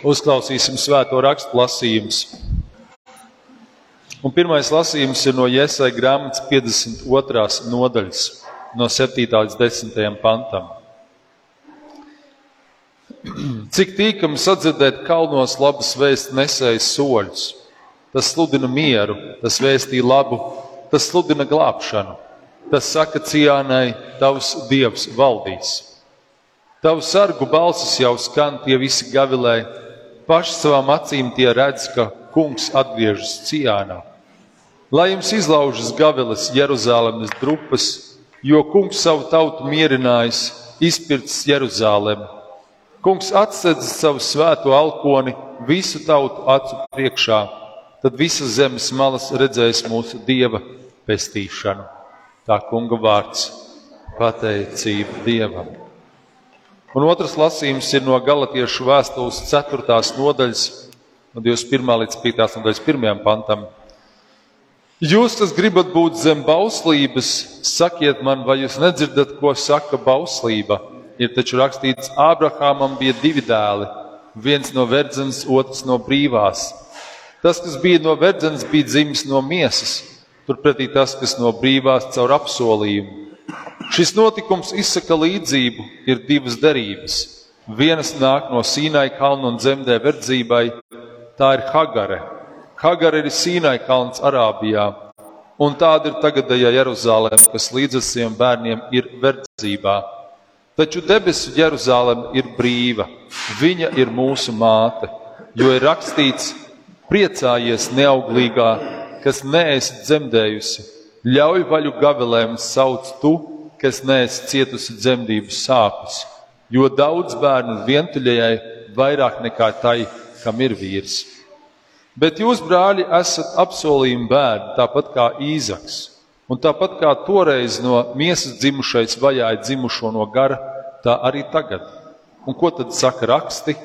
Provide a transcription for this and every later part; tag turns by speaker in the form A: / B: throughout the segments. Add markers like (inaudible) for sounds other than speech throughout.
A: Uzklausīsim svēto rakstu lasījumus. Un pirmais lasījums ir no Iesai grāmatas 52. nodaļas, no 7. līdz 10. pantam. (clears throat) Cik tīkami sadzirdēt kalnos labas vēstures nesējas soļus. Tas sludina mieru, tas vēstīja labu, tas sludina glābšanu. Tas saka Cijānai, tavs dievs valdīs. Tavu sargu balsis jau skan, tie visi gavilē. Paši savām acīm tie redz, ka kungs atgriežas Cijānā. Lai jums izlaužas gavilas Jeruzalemes drupas, jo kungs savu tautu mierinājis, izpircis Jeruzalemi. Kungs atsedz savu svēto alkoni visu tautu acu priekšā, tad visas zemes malas redzēs mūsu dieva pestīšanu. Tā kunga vārds - pateicība Dievam. Un otrs lasījums ir no Galatiešu vēstules 4. nodaļas, no 21. līdz 5. nodaļas 1. pantam. Jūs, kas gribat būt zem bauslības, sakiet man, vai jūs nedzirdat, ko saka bauslība? Ir taču rakstīts, Ābrahamam bija divi dēli, viens no verdzenes, otrs no brīvās. Tas, kas bija no verdzenes, bija dzimis no miesas, turpretī tas, kas no brīvās caur apsolījumu. Šis notikums izsaka līdzību, ir divas derības. Vienas nāk no Sīnai kalna un dzemdē verdzībai, tā ir Hagare. Hagare ir Sīnai kalns Arābijā, un tāda ir tagadējā Jeruzaleme, kas līdz saviem bērniem ir verdzībā. Taču debesu Jeruzaleme ir brīva, viņa ir mūsu māte, jo ir rakstīts: priecājies neauglīgā kas neesi dzemdējusi, ļauj vaļu gavilēm sauc tu, kas neesi cietusi dzemdību sāpes, jo daudz bērnu vientuļajai vairāk nekā tai, kam ir vīrs. Bet jūs, brāļi, esat apsolījumi bērni, tāpat kā Īzaks, un tāpat kā toreiz no miesas dzimušais vajāja dzimušo no gara, tā arī tagad. Un ko tad saka raksti?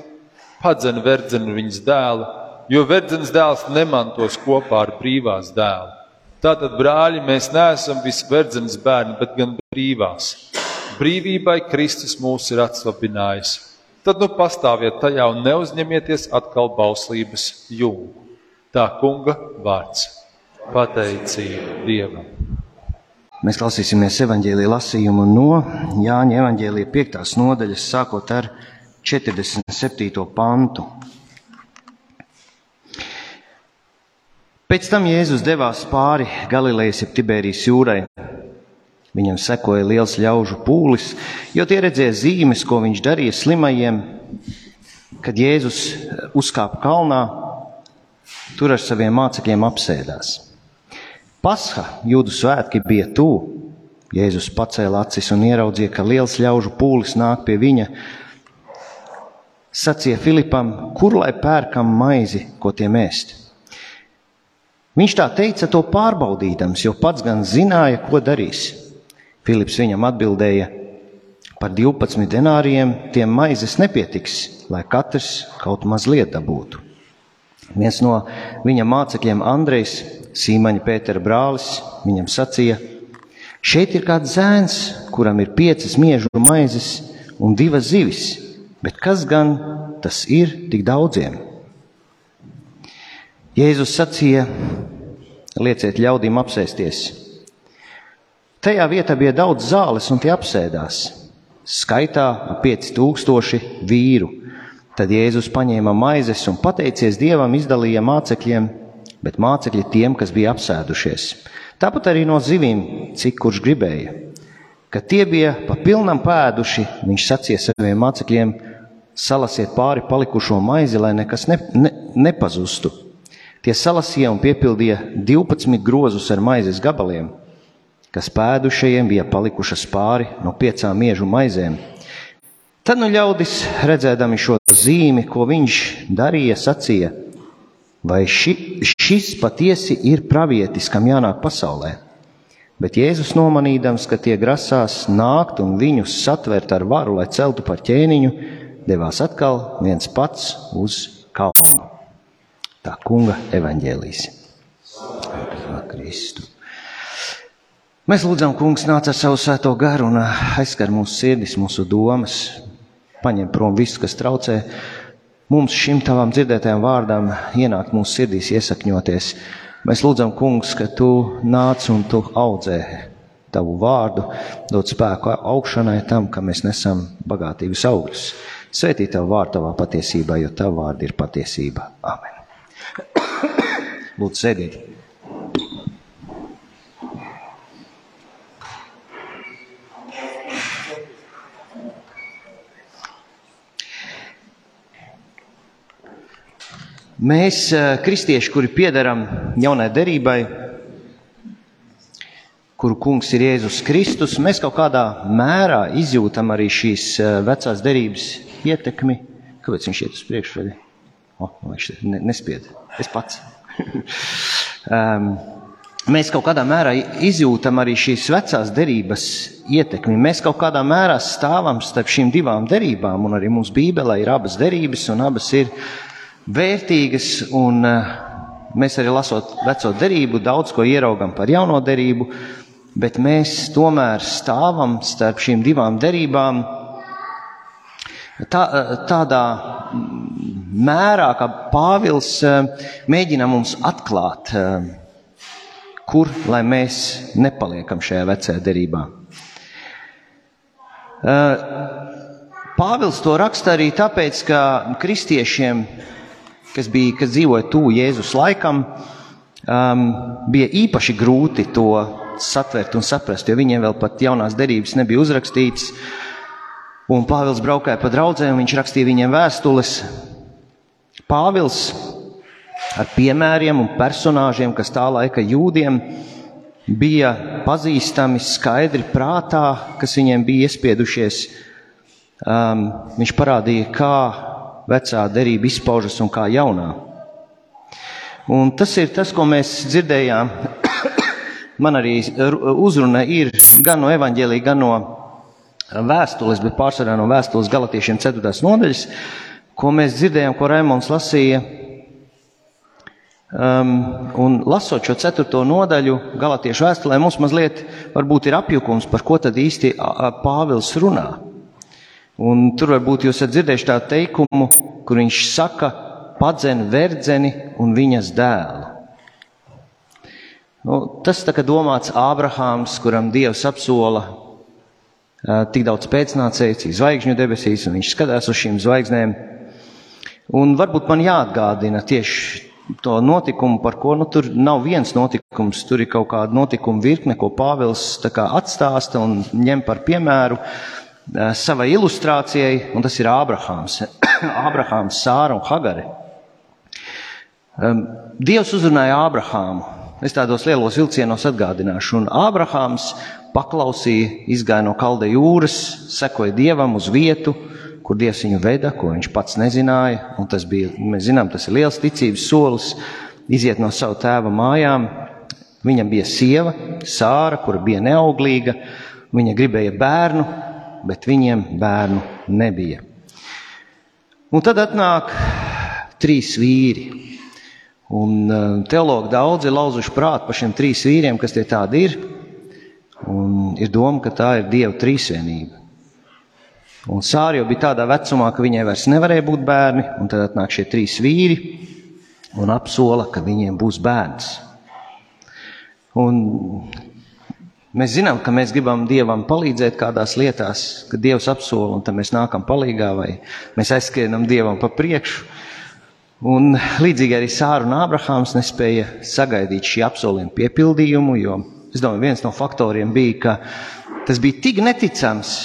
A: Padzen verdzeni viņas dēlu, jo verdzenes dēls nemantos kopā ar brīvās dēlu. Tātad, brāļi, mēs neesam visi verdzenes bērni, bet gan brīvās. Brīvībai Kristus mūs ir atslabinājis. Tad nu pastāviet tajā un neuzņemieties atkal bauslības jūgu. Tā kunga vārds - pateicība Dievam.
B: Mēs klausīsimies evaņģēlīja lasījumu no Jāņa evaņģēlīja 5. nodaļas, sākot ar 47. pantu. Pēc tam Jēzus devās pāri Galilejas jeb Tiberijas jūrai. Viņam sekoja liels ļaužu pūlis, jo tie redzēja zīmes, ko viņš darīja slimajiem. Kad Jēzus uzkāpa kalnā, tur ar saviem mācekļiem apsēdās. Pasha, jūdu svētki bija tuvu. Jēzus pacēla acis un ieraudzīja, ka liels ļaužu pūlis nāk pie viņa. Sacīja Filipam, kur lai pērkam maizi, ko tie mēst? Viņš tā teica to pārbaudīdams, jo pats gan zināja, ko darīs. Filips viņam atbildēja, par 12 denāriem tiem maizes nepietiks, lai katrs kaut mazliet dabūtu. Viens no viņa mācekļiem, Andrejs, Sīmaņa Pētera brālis, viņam sacīja: Šeit ir kāds zēns, kuram ir piecas miežu maizes un divas zivis, bet kas gan tas ir tik daudziem? Jēzus sacīja: Lieciet ļaudīm apsēsties. Tajā vietā bija daudz zāles, un tie apsēdās. Skaitā ap 5000 vīru. Tad Jēzus paņēma maizes un pateicies Dievam, izdalīja mācekļiem, bet mācekļi tiem, kas bija apsēdušies. Tāpat arī no zivīm, cik kurš gribēja. Kad tie bija pa pilnam pēduši, viņš sacīja saviem mācekļiem: Salasiet pāri palikušo maizi, lai nekas ne, ne, nepazustu. Tie salasīja un piepildīja 12 grozus ar maizes gabaliem, kas pēdušajiem bija palikušas pāri no piecām miežu maizēm. Tad nu ļaudis, redzēdami šo zīmi, ko viņš darīja, sacīja, vai ši, šis patiesi ir pravietis, kam jānāk pasaulē. Bet Jēzus nomanīdams, ka tie grasās nākt un viņus satvert ar varu, lai celtu par ķēniņu, devās atkal viens pats uz kalnu. Tā kunga evaņģēlīs. Kristu. Mēs lūdzam, kungs, nāc ar savu svēto garu un aizskar mūsu sirdis, mūsu domas, paņem prom visu, kas traucē mums šim tavam dzirdētajam vārdam ienākt mūsu sirdīs, iesakņoties. Mēs lūdzam, kungs, ka tu nāc un tu audzē tavu vārdu, dod spēku augšanai tam, ka mēs nesam bagātīgus augļus. Svētī tavu vārdu tavā patiesībā, jo tavu vārdu ir patiesība. Amen. Lūdzu, sēdiet! Mēs, eh, kristieši, kuri piedaram jaunai derībai, kuru kungs ir Jēzus Kristus, mēs kaut kādā mērā izjūtam arī šīs eh, vecās derības ietekmi. Kāpēc viņš iet uz priekšu? O, viņš nespied. Es pats. (laughs) um, mēs kaut kādā mērā izjūtam arī šīs vecās derības ietekmi. Mēs kaut kādā mērā stāvam starp šīm divām derībām, un arī mums Bībelē ir abas derības, un abas ir vērtīgas, un eh, mēs arī lasot veco derību, daudz ko ieraugam par jauno derību, bet mēs tomēr stāvam starp šīm divām derībām tā, eh, tādā mērā, ka Pāvils mēģina mums atklāt, kur lai mēs nepaliekam šajā vecajā derībā. Pāvils to raksta arī tāpēc, ka kristiešiem kas, bija, kas dzīvoja tuvu Jēzus laikam, um, bija īpaši grūti to satvert un saprast, jo viņiem vēl pat jaunās derības nebija uzrakstītas. Un Pāvils braukāja pa draugiem, viņš rakstīja viņiem vēstules. Pāvils ar piemēriem un personāžiem, kas tā laika jūdiem bija pazīstami, skaidri prātā, kas viņiem bija iespiedušies. Um, viņš parādīja, kā vecā derība izpaužas un kā jaunā. Un tas ir tas, ko mēs dzirdējām. (coughs) Man arī uzruna ir gan no evaņģēlī, gan no vēstules, bet pārsvarā no vēstules galotiešiem 4. nodaļas, ko mēs dzirdējām, ko Raimons lasīja. Um, un lasot šo ceturto nodaļu galatiešu vēstulē, mums mazliet ir apjukums, par ko tad īsti Pāvils runā. Un tur varbūt jūs esat dzirdējuši tādu teikumu, kur viņš saka, padzen verdzeni un viņas dēlu. Nu, tas tā kā domāts Ābrahāms, kuram Dievs apsola uh, tik daudz pēcnācēju, cik zvaigžņu debesīs, un viņš skatās uz šīm zvaigznēm. Un varbūt man jāatgādina tieši to notikumu, par ko nu, tur nav viens notikums, tur ir kaut kāda notikuma virkne, ko Pāvils atstāsta un ņem par piemēru. Eh, savai ilustrācijai, un tas ir Ābrahāms. (coughs) Ābrahāms, Sāra un Hagare. Dievs uzrunāja Ābrahāmu. Es tādos lielos vilcienos atgādināšu, un Ābrahāms paklausīja, izgāja no kalda jūras, sekoja dievam uz vietu, kur dievs viņu veda, ko viņš pats nezināja. Un tas bija, mēs zinām, tas ir liels ticības solis, iziet no savu tēva mājām. Viņam bija sieva, Sāra, kura bija neauglīga, viņa gribēja bērnu, bet viņiem bērnu nebija. Un tad atnāk trīs vīri. Un uh, teologi daudzi lauzuši prātu par šiem trīs vīriem, kas tie tādi ir. Un ir doma, ka tā ir Dieva trīsvienība. Un Sāra jau bija tādā vecumā, ka viņai vairs nevarēja būt bērni, un tad atnāk šie trīs vīri un apsola, ka viņiem būs bērns. Un Mēs zinām, ka mēs gribam Dievam palīdzēt kādās lietās, ka Dievs apsola, un tad mēs nākam palīgā vai mēs aizskrienam Dievam pa priekšu. Un līdzīgi arī Sāra un Ābrahāms nespēja sagaidīt šī apsolījuma piepildījumu, jo es domāju, viens no faktoriem bija, ka tas bija tik neticams,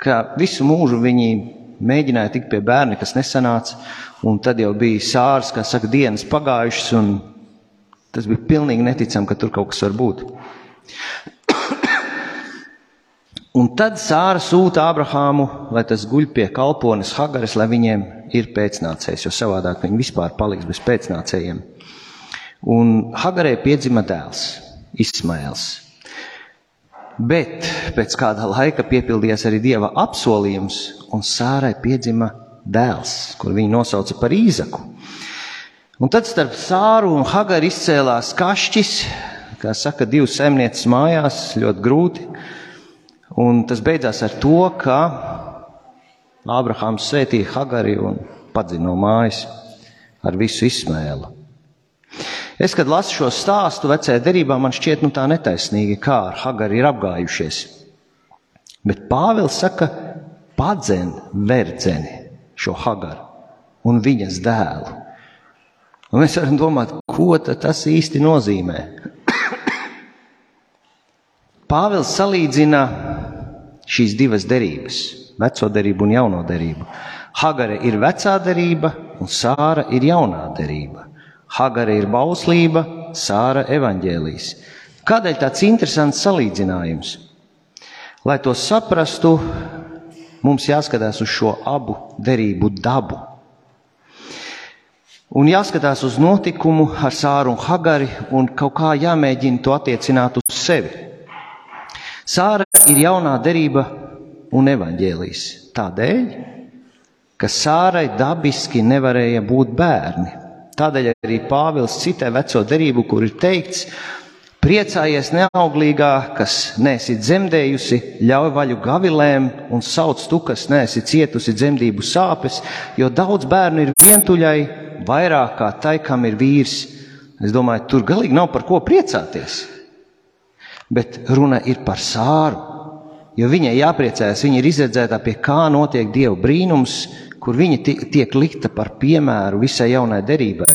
B: ka visu mūžu viņi mēģināja tikt pie bērna, kas nesanāca, un tad jau bija sārs, kā saka, dienas pagājušas, un tas bija pilnīgi neticami, ka tur kaut kas var būt. (coughs) Un tad Sāra sūta Abrahāmu, lai tas guļ pie kalpones Hagaras, lai viņiem ir pēcnācējs, jo savādāk viņi vispār paliks bez pēcnācējiem. Un Hagarē piedzima dēls, Ismails. Bet pēc kāda laika piepildījās arī dieva apsolījums, un Sārai piedzima dēls, kur viņi nosauca par īzaku. Un tad starp Sāru un Hagaru izcēlās kašķis, kā saka, divas saimnieces mājās, ļoti grūti. Un tas beidzās ar to, ka Ābrahāms svētīja Hagari un padzina no mājas ar visu izsmēlu. Es, kad lasu šo stāstu vecajā derībā, man šķiet, nu tā netaisnīgi, kā ar Hagaru ir apgājušies. Bet Pāvils saka, padzen verdzeni šo Hagaru un viņas dēlu. Un mēs varam domāt, ko tas īsti nozīmē. (coughs) Pāvils salīdzina šīs divas derības, veco derību un jauno derību. Hagare ir vecā derība, un Sāra ir jaunā derība. Hagare ir bauslība, Sāra evaņģēlīs. Kādēļ tāds interesants salīdzinājums? Lai to saprastu, mums jāskatās uz šo abu derību dabu. Un jāskatās uz notikumu ar Sāru un Hagari un kaut kā jāmēģina to attiecināt uz sevi. Sāra ir jaunā derība un evaņģēlīs. Tādēļ, ka Sārai dabiski nevarēja būt bērni. Tādēļ arī Pāvils citē veco derību, kur ir teikts: Priecājies neauglīgā, kas nesi dzemdējusi, ļauj vaļu gavilēm un sauc tu, kas nesi cietusi dzemdību sāpes, jo daudz bērnu ir vientuļai, vairāk kā tai, kam ir vīrs. Es domāju, tur galīgi nav par ko priecāties bet runa ir par sāru. Jo viņai jāpriecājas, viņa ir izredzēta, pie kā notiek dieva brīnums, kur viņa tiek likta par piemēru visai jaunai derībai.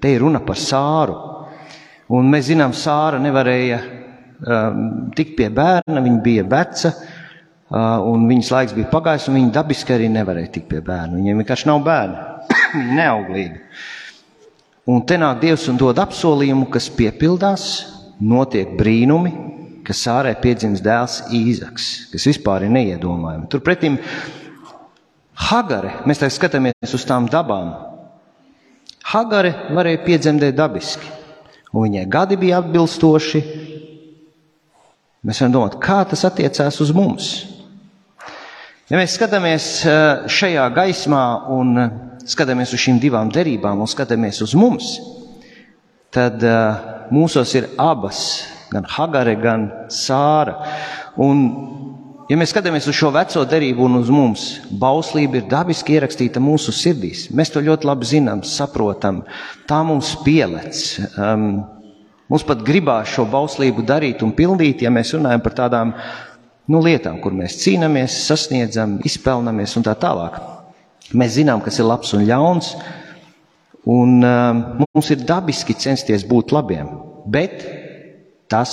B: Te ir runa par sāru. Un mēs zinām, sāra nevarēja um, tikt pie bērna, viņa bija veca, uh, un viņas laiks bija pagājis, un viņa dabiski arī nevarēja tikt pie bērna. Viņiem vienkārši nav bērni, (coughs) viņa neauglīga. Un te nāk Dievs un dod apsolījumu, kas piepildās, notiek brīnumi, ka Sārai piedzims dēls Īzaks, kas vispār ir neiedomājami. Turpretī Hagare, mēs tagad skatāmies uz tām dabām. Hagare varēja piedzemdēt dabiski, un viņai gadi bija atbilstoši. Mēs varam domāt, kā tas attiecās uz mums. Ja mēs skatāmies eh, šajā gaismā un eh, skatāmies uz šīm divām derībām un skatāmies uz mums, tad eh, mūsos ir abas gan Hagare, gan Sāra. Un, ja mēs skatāmies uz šo veco derību un uz mums, bauslība ir dabiski ierakstīta mūsu sirdīs. Mēs to ļoti labi zinām, saprotam. Tā mums pielec. Um, mums pat gribās šo bauslību darīt un pildīt, ja mēs runājam par tādām nu, lietām, kur mēs cīnāmies, sasniedzam, izpelnāmies un tā tālāk. Mēs zinām, kas ir labs un ļauns, un um, mums ir dabiski censties būt labiem. Bet tas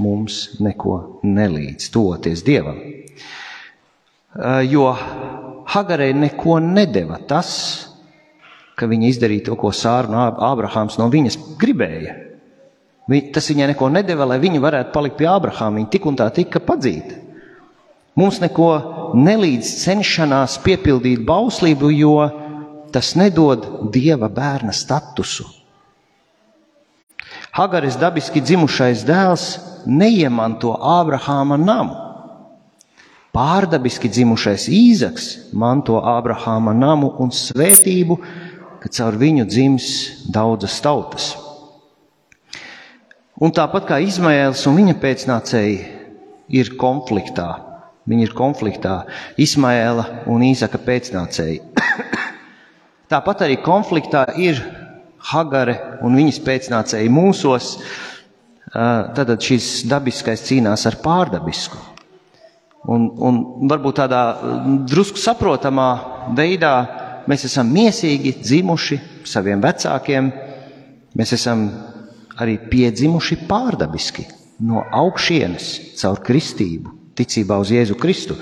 B: mums neko nelīdz, toties Dievam. Jo Hagarei neko nedeva tas, ka viņa izdarīja to, ko Sāra un Ābrahāms no viņas gribēja. Tas viņai neko nedeva, lai viņa varētu palikt pie Ābrahāma. Viņa tik un tā tika padzīta. Mums neko nelīdz cenšanās piepildīt bauslību, jo tas nedod dieva bērna statusu. Hagaris dabiski dzimušais dēls neiemanto Ābrahāma namu. Pārdabiski dzimušais Īzaks manto Ābrahāma namu un svētību, ka caur viņu dzims daudzas tautas. Un tāpat kā Izmaēls un viņa pēcnācēji ir konfliktā, viņi ir konfliktā Ismaēla un Īzaka pēcnācēji. (coughs) tāpat arī konfliktā ir Hagare un viņas pēcnācēji mūsos, tad šis dabiskais cīnās ar pārdabisku. Un, un varbūt tādā drusku saprotamā veidā mēs esam miesīgi dzimuši saviem vecākiem, mēs esam arī piedzimuši pārdabiski no augšienes caur kristību, ticībā uz Jēzu Kristu.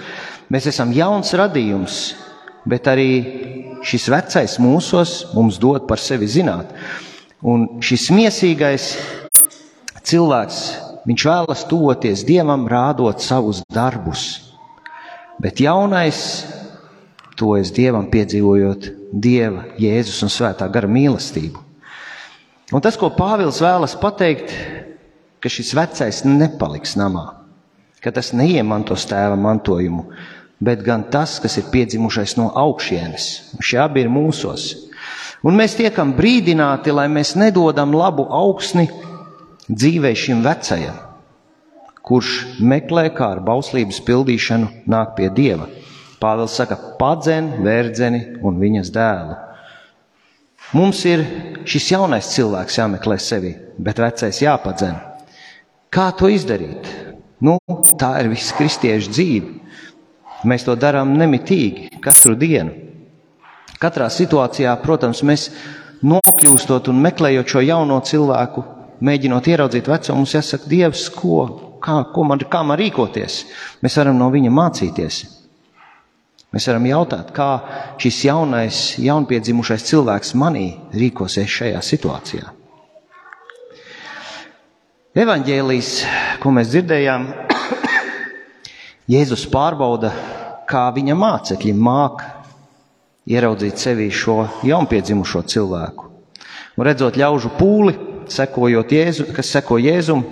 B: Mēs esam jauns radījums, bet arī šis vecais mūsos mums dod par sevi zināt. Un šis miesīgais cilvēks, viņš vēlas tuvoties Dievam, rādot savus darbus. Bet jaunais tuvojas Dievam, piedzīvojot Dieva, Jēzus un Svētā gara mīlestību. Un tas, ko Pāvils vēlas pateikt, ka šis vecais nepaliks namā, ka tas neiemantos tēva mantojumu, bet gan tas, kas ir piedzimušais no augšienes. Šie abi ir mūsos. Un mēs tiekam brīdināti, lai mēs nedodam labu augsni dzīvē šim vecajam, kurš meklē kā ar bauslības pildīšanu nāk pie dieva. Pāvils saka, padzen, vērdzeni un viņas dēlu. Mums ir šis jaunais cilvēks jāmeklē sevi, bet vecais jāpadzen. Kā to izdarīt? Nu, tā ir visa kristiešu dzīve. Mēs to darām nemitīgi, katru dienu. Katrā situācijā, protams, mēs nokļūstot un meklējot šo jauno cilvēku, mēģinot ieraudzīt veco, mums jāsaka, Dievs, ko, kā, ko man, kā man rīkoties. Mēs varam no viņa mācīties. Mēs varam jautāt, kā šis jaunais, jaunpiedzimušais cilvēks manī rīkosies šajā situācijā. Evanģēlijas, ko mēs dzirdējām, Jēzus pārbauda, kā viņa mācekļi māk ieraudzīt sevī šo jaunpiedzimušo cilvēku. Un redzot ļaužu pūli, Jēzu, kas seko Jēzum,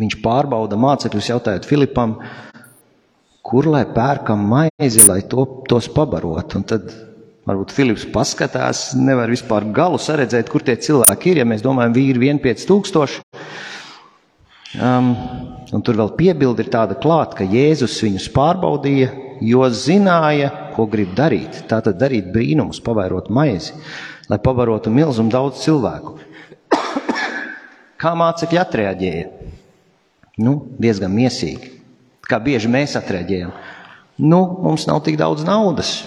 B: viņš pārbauda mācekļus, jautājot Filipam, kur lai pērkam maizi, lai to, tos pabarot. Un tad varbūt Filips paskatās, nevar vispār galu saredzēt, kur tie cilvēki ir. Ja mēs domājam, vīri vien piec tūkstoši. Um, un tur vēl piebildi ir tāda klāta, ka Jēzus viņus pārbaudīja, jo zināja, ko grib darīt. Tātad darīt brīnumus, pavairot maizi, lai pavarotu milzumu daudz cilvēku. (coughs) Kā mācekļi atreaģēja? Nu, diezgan miesīgi. Kā bieži mēs atreaģējam? Nu, mums nav tik daudz naudas.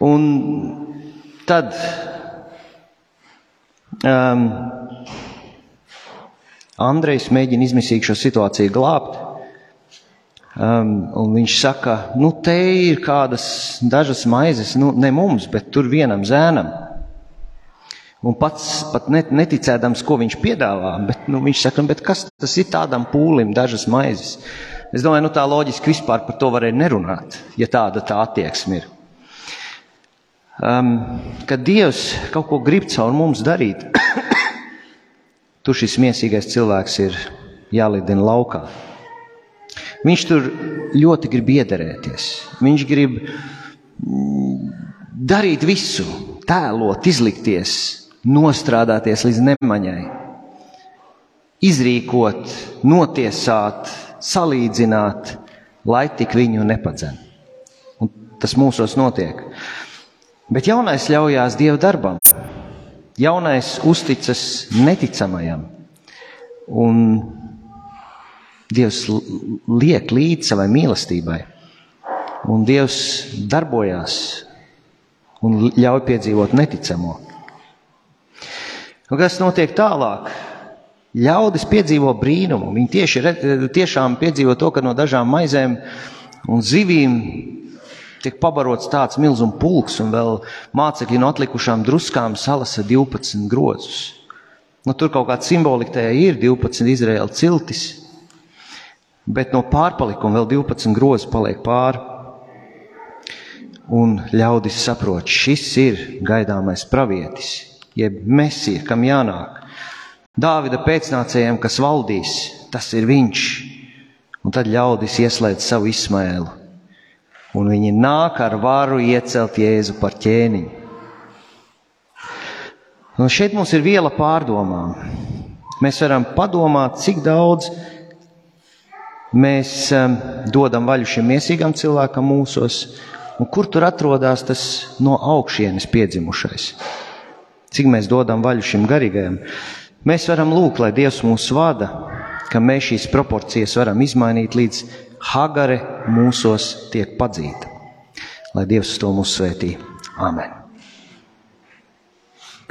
B: Un tad um, Andrejs mēģina izmisīgi šo situāciju glābt. Um, un viņš saka, nu, te ir kādas dažas maizes, nu, ne mums, bet tur vienam zēnam. Un pats pat neticēdams, ko viņš piedāvā, bet nu, viņš saka, bet kas tas ir tādam pūlim, dažas maizes. Es domāju, nu, tā loģiski vispār par to varēja nerunāt, ja tāda tā attieksme ir. Um, kad Dievs kaut ko grib caur mums darīt, tur šis miesīgais cilvēks ir jālidina laukā. Viņš tur ļoti grib iederēties. Viņš grib mm, darīt visu, tēlot, izlikties, nostrādāties līdz nemaņai, izrīkot, notiesāt, salīdzināt, lai tik viņu nepadzen. Un tas mūsos notiek. Bet jaunais ļaujās Dieva darbam. Jaunais uzticas neticamajam. Un Dievs liek līdz savai mīlestībai. Un Dievs darbojās un ļauj piedzīvot neticamo. Un kas notiek tālāk? Ļaudis piedzīvo brīnumu. Viņi tieši, tiešām piedzīvo to, ka no dažām maizēm un zivīm tiek pabarots tāds milzīgs pulks, un vēl mācekļi no atlikušām druskām salasa 12 grozus. Nu, tur kaut kāda simbolika tajā ir 12 Izraēla ciltis, bet no pārpalikuma vēl 12 grozi paliek pāri. Un ļaudis saprot, šis ir gaidāmais pravietis, jeb mesija, kam jānāk. Dāvida pēcnācējiem, kas valdīs, tas ir viņš. Un tad ļaudis ieslēdz savu izsmēlu. Un viņi nāk ar varu iecelt Jēzu par ķēniņu. Un šeit mums ir viela pārdomām. Mēs varam padomāt, cik daudz mēs um, dodam vaļu šim miesīgam cilvēkam mūsos, un kur tur atrodas tas no augšienes piedzimušais cik mēs dodam vaļu šim garīgajam. Mēs varam lūgt, lai Dievs mūs vada, ka mēs šīs proporcijas varam izmainīt līdz Hagare mūsos tiek padzīta. Lai Dievs to mūs svētī. Amen!